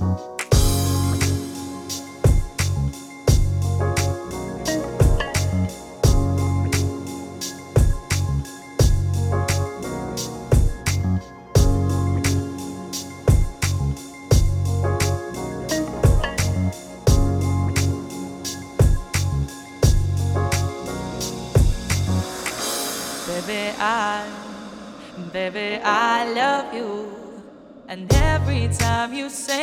Baby, I, baby, I love you. And every time you say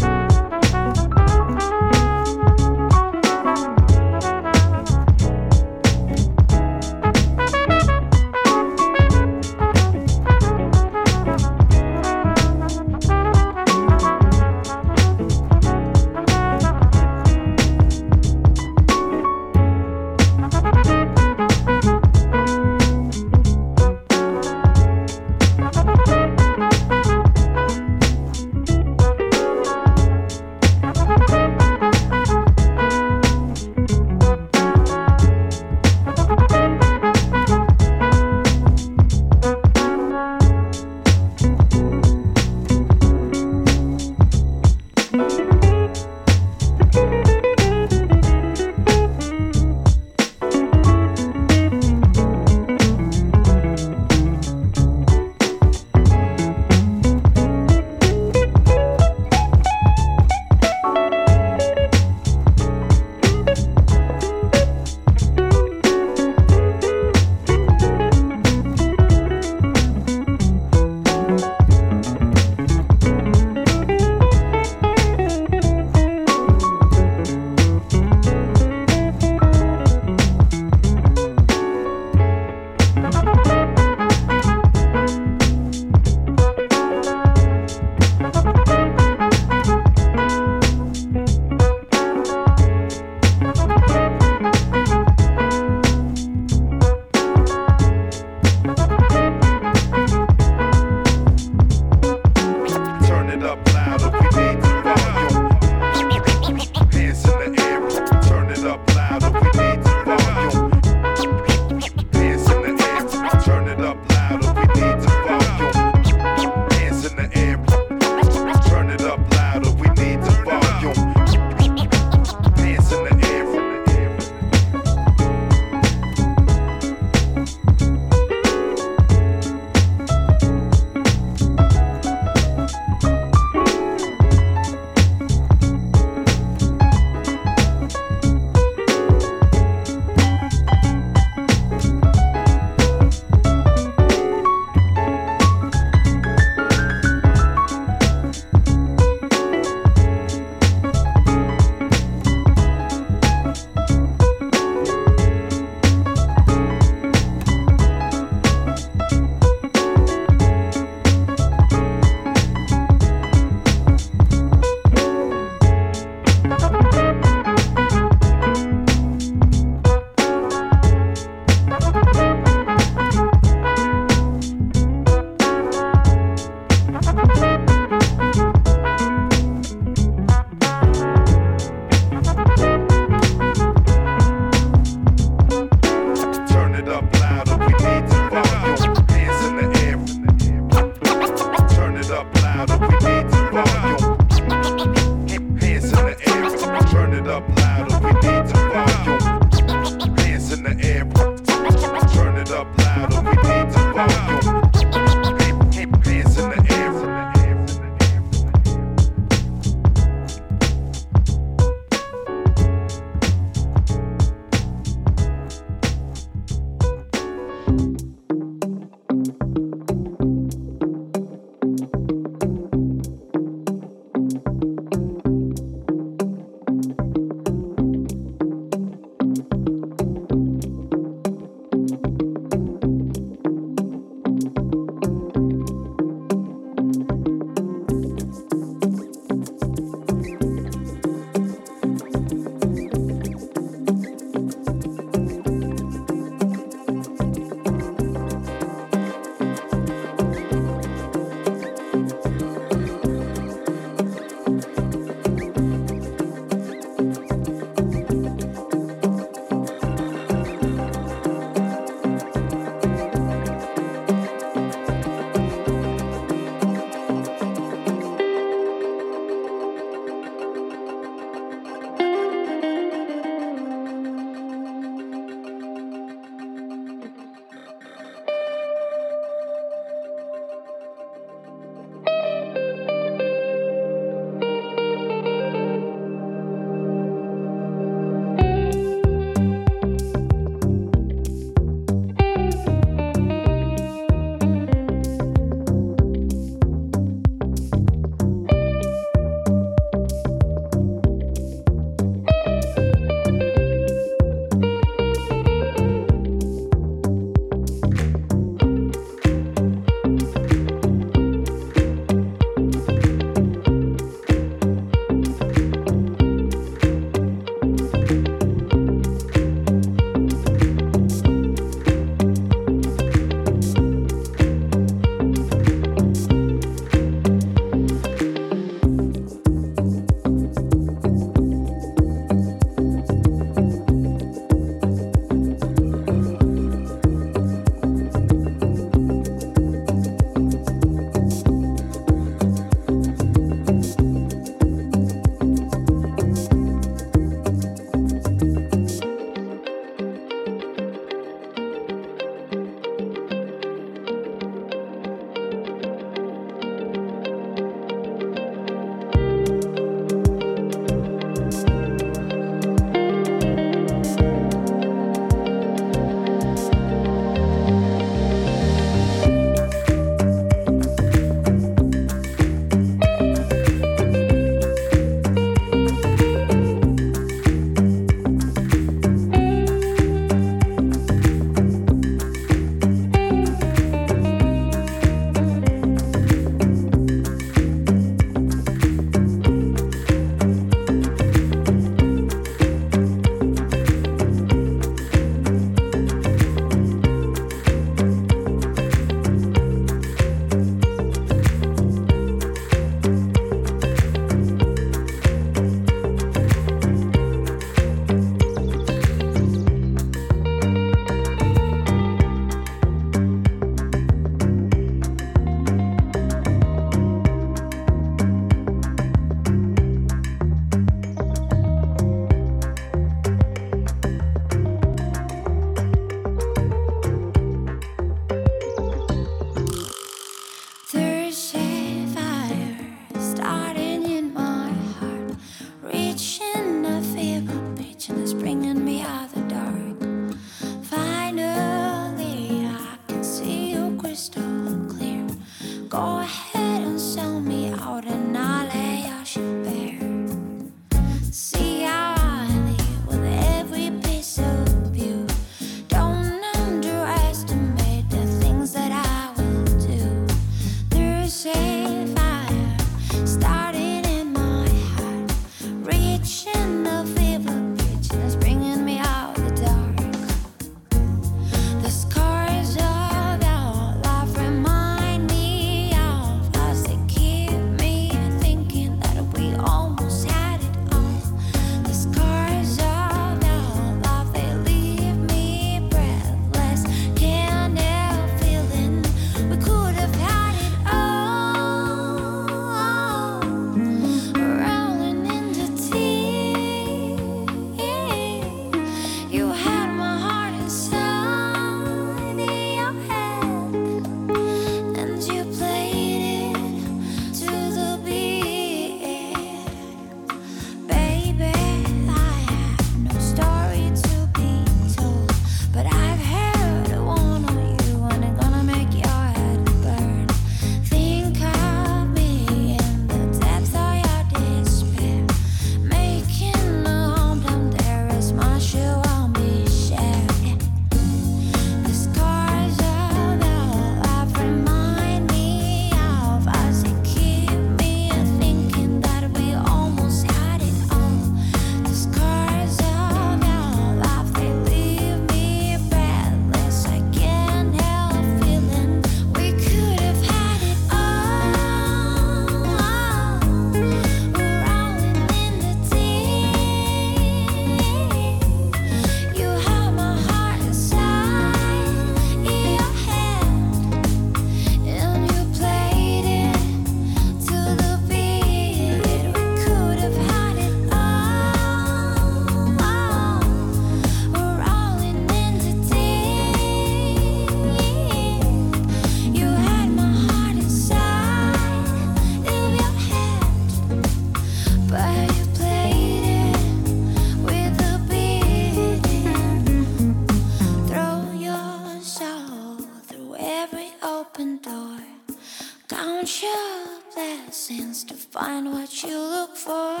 to find what you look for.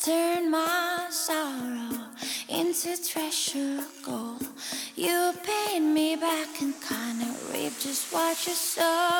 Turn my sorrow into treasure gold. You paid me back and kinda reap just what you sow.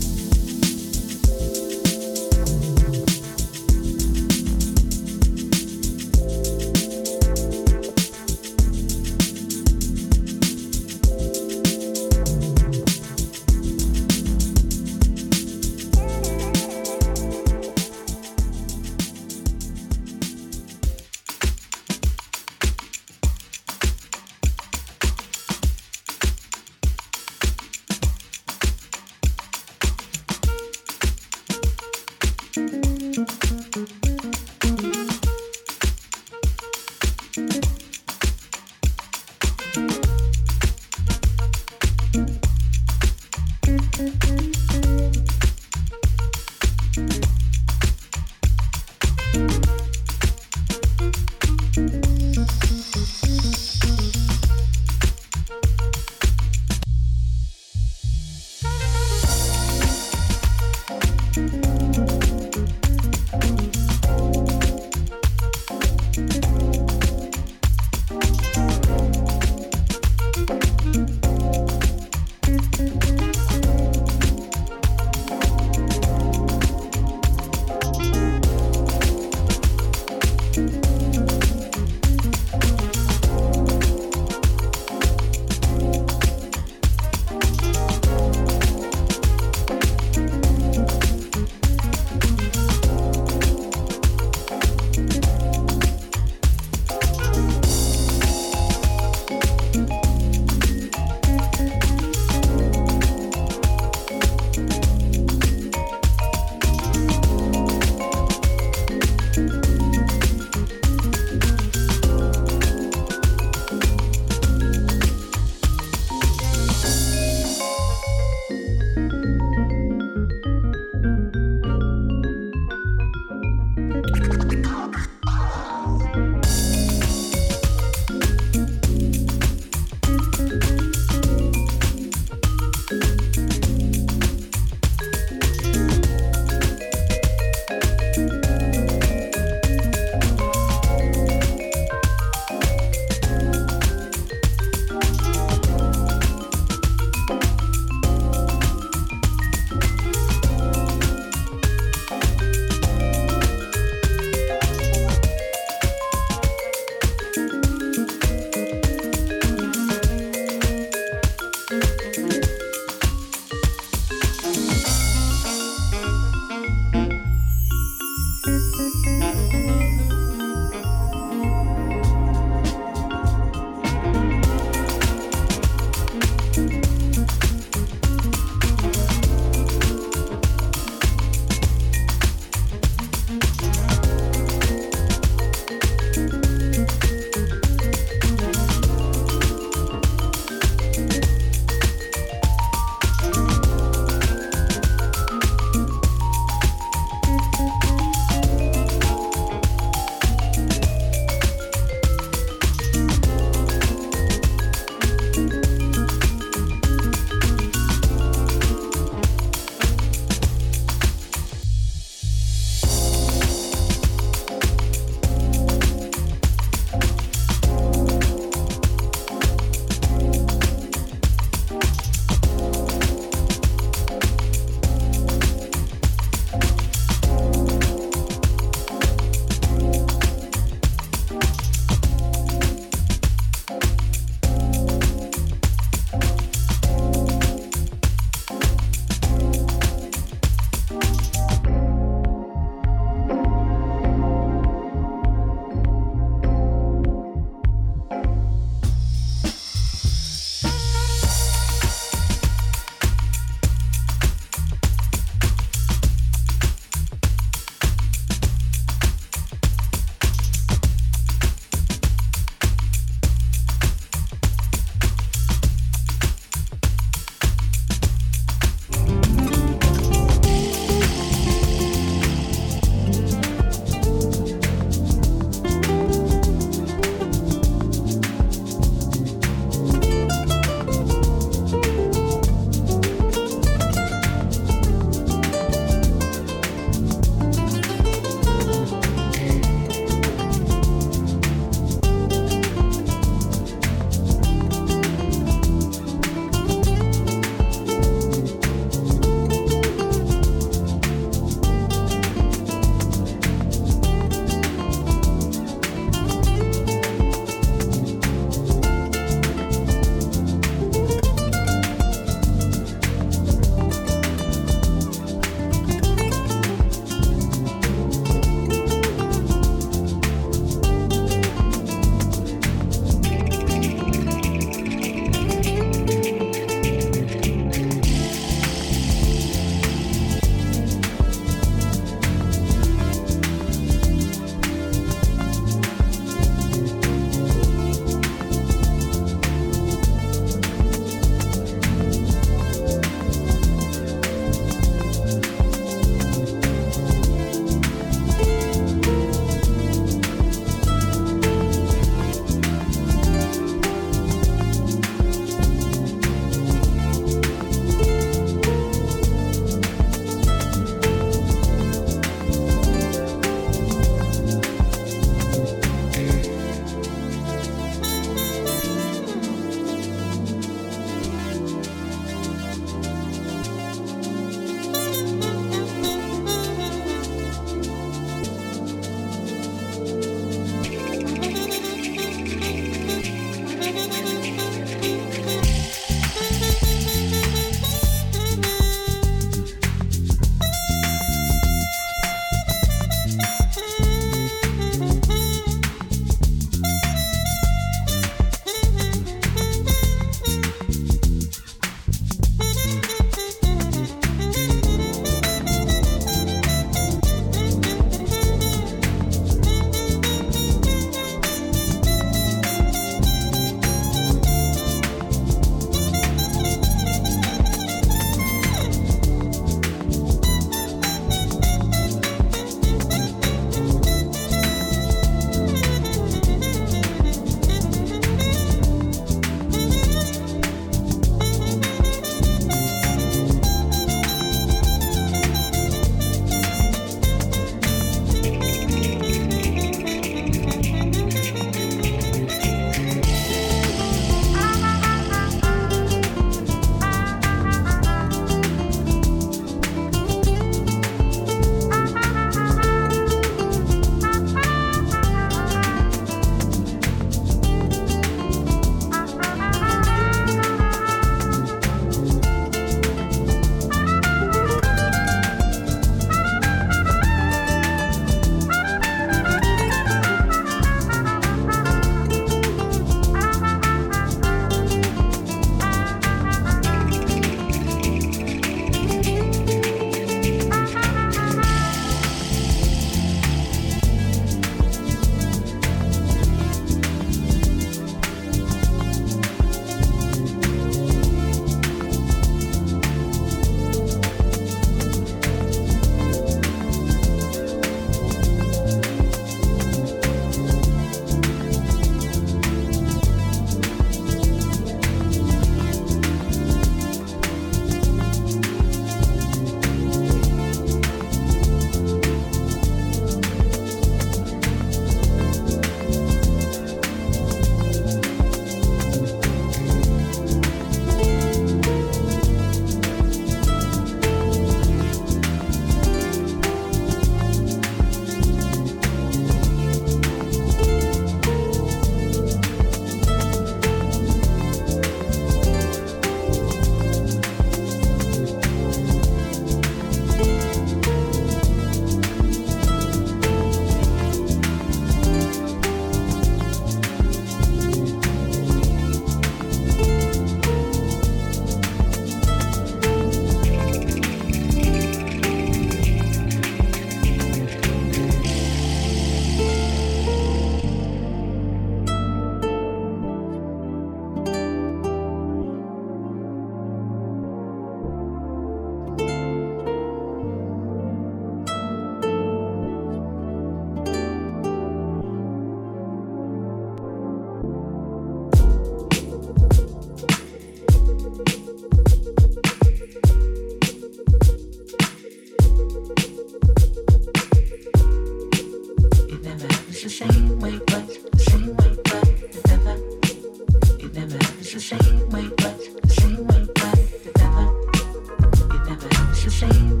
Shame,